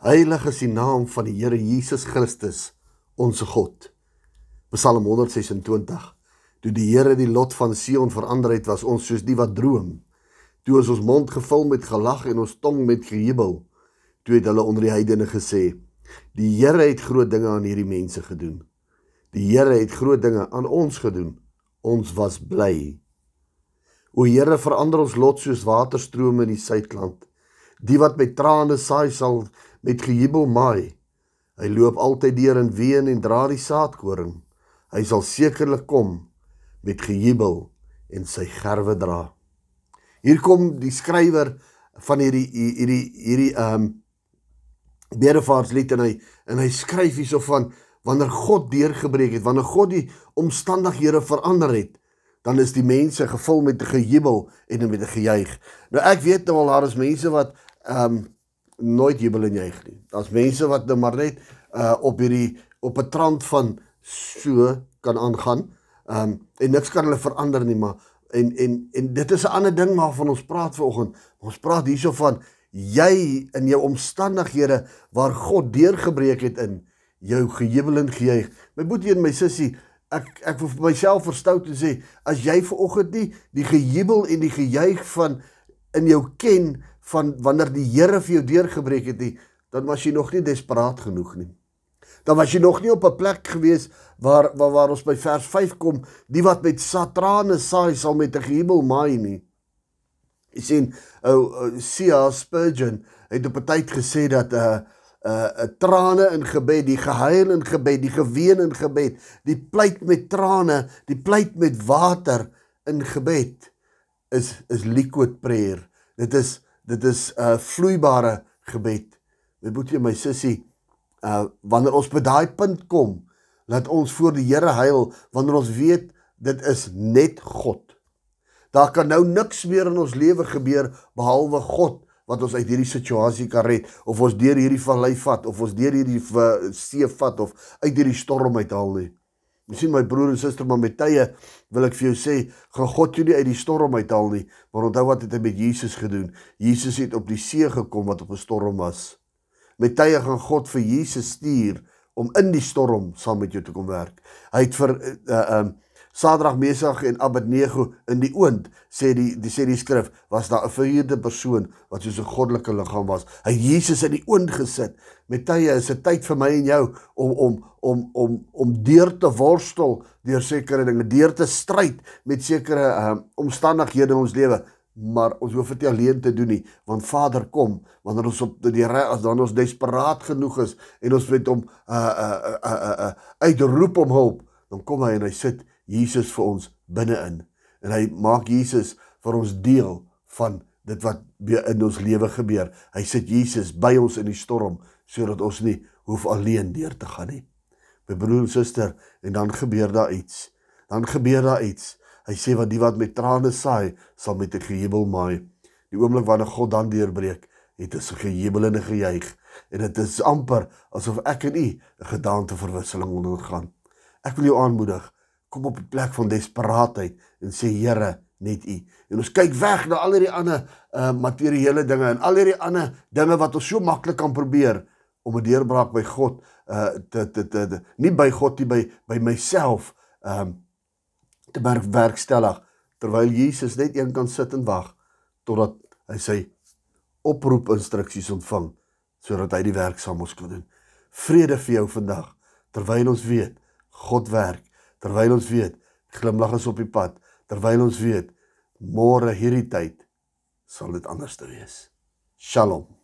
Heilig is die naam van die Here Jesus Christus, ons God. Psalm 126. Toe die Here die lot van Sion verander het, was ons soos die wat droom. Toe is ons mond gevul met gelag en ons tong met gejubel. Toe het hulle onder die heidene gesê: Die Here het groot dinge aan hierdie mense gedoen. Die Here het groot dinge aan ons gedoen. Ons was bly. O Here, verander ons lot soos waterstrome in die suidland. Die wat met trane saai sal met gejubel maai. Hy loop altyd deur in ween en dra die saadkoring. Hy sal sekerlik kom met gejubel en sy gerwe dra. Hier kom die skrywer van hierdie hierdie hierdie ehm um, bedevaartslied en hy en hy skryf hierso van wanneer God deurgebreek het, wanneer God die omstandighede verander het, dan is die mense gevul met gejubel en met gejuig. Nou ek weet nou al daar is mense wat ehm um, nooit jubel en juig nie. Daar's mense wat nou maar net uh op hierdie op 'n trant van so kan aangaan. Um en niks kan hulle verander nie, maar en en en dit is 'n ander ding waarvan ons praat vanoggend. Ons praat hierso van jy in jou omstandighede waar God deurgebreek het in jou gejubel en gejuig. My boetie en my sussie, ek ek wil vir myself verstout en sê as jy ver oggend nie die gejubel en die gejuig van in jou ken van wanneer die Here vir jou deurgebreek het nie, dan was jy nog nie desperaat genoeg nie. Dan was jy nog nie op 'n plek gewees waar waar waar ons by vers 5 kom, die wat met satrane saai sal met 'n gehebel maai nie. Jy sien, ou oh, oh, C.A. Spurgeon het op 'n tyd gesê dat 'n uh, 'n uh, 'n trane in gebed, die gehuil in gebed, die geween in gebed, die pleit met trane, die pleit met water in gebed is is liquid prayer. Dit is dit is 'n uh, vloeibare gebed. My boetie en my sussie, uh wanneer ons by daai punt kom, laat ons voor die Here huil wanneer ons weet dit is net God. Daar kan nou niks meer in ons lewe gebeur behalwe God wat ons uit hierdie situasie kan red of ons deur hierdie vallei vat of ons deur hierdie see vat of uit hierdie storm uithaal nie. Jy sien my broer en suster, maar met tye wil ek vir jou sê, gaan God jou nie uit die storm uithaal nie, maar onthou wat het hy met Jesus gedoen? Jesus het op die see gekom wat op 'n storm was. Met tye gaan God vir Jesus stuur om in die storm saam met jou te kom werk. Hy het vir uh um uh, Sadrag, Mesach en Abednego in die oond sê die die sê die skrif was daar 'n verhuurde persoon wat soos 'n goddelike liggaam was. Hy Jesus in die oond gesit. Met tye is dit tyd vir my en jou om om om om om deur te worstel deur sekere dinge, deur te stryd met sekere um, omstandighede in ons lewe, maar ons hoef dit alleen te doen nie, want Vader kom wanneer ons op die as dan ons desperaat genoeg is en ons weet om uh uh uh uh, uh uitroep om hulp, dan kom hy en hy sit Jesus vir ons binne-in en hy maak Jesus vir ons deel van dit wat in ons lewe gebeur. Hy sit Jesus by ons in die storm sodat ons nie hoef alleen deur te gaan nie. My broer en suster, en dan gebeur daar iets. Dan gebeur daar iets. Hy sê wat die wat met trane saai, sal met 'n gejubel maai. Die oomblik wanneer God dan deurbreek, het 'n gejubel en 'n gejuig en dit is amper asof ek en u 'n gedaanteverwisseling ondergaan. Ek wil jou aanmoedig kom op 'n plek van desperaatheid en sê Here net u. En ons kyk weg na al hierdie ander uh materiële dinge en al hierdie ander dinge wat ons so maklik kan probeer om 'n deurbraak by God uh te te te, te nie by God nie by by myself um te werkstellig terwyl Jesus net een kan sit en wag totdat hy sy oproep instruksies ontvang sodat hy die werk saam ons kan doen. Vrede vir jou vandag terwyl ons weet God werk terwyl ons weet glimlag is op die pad terwyl ons weet môre hierdie tyd sal dit anders te wees. Shalom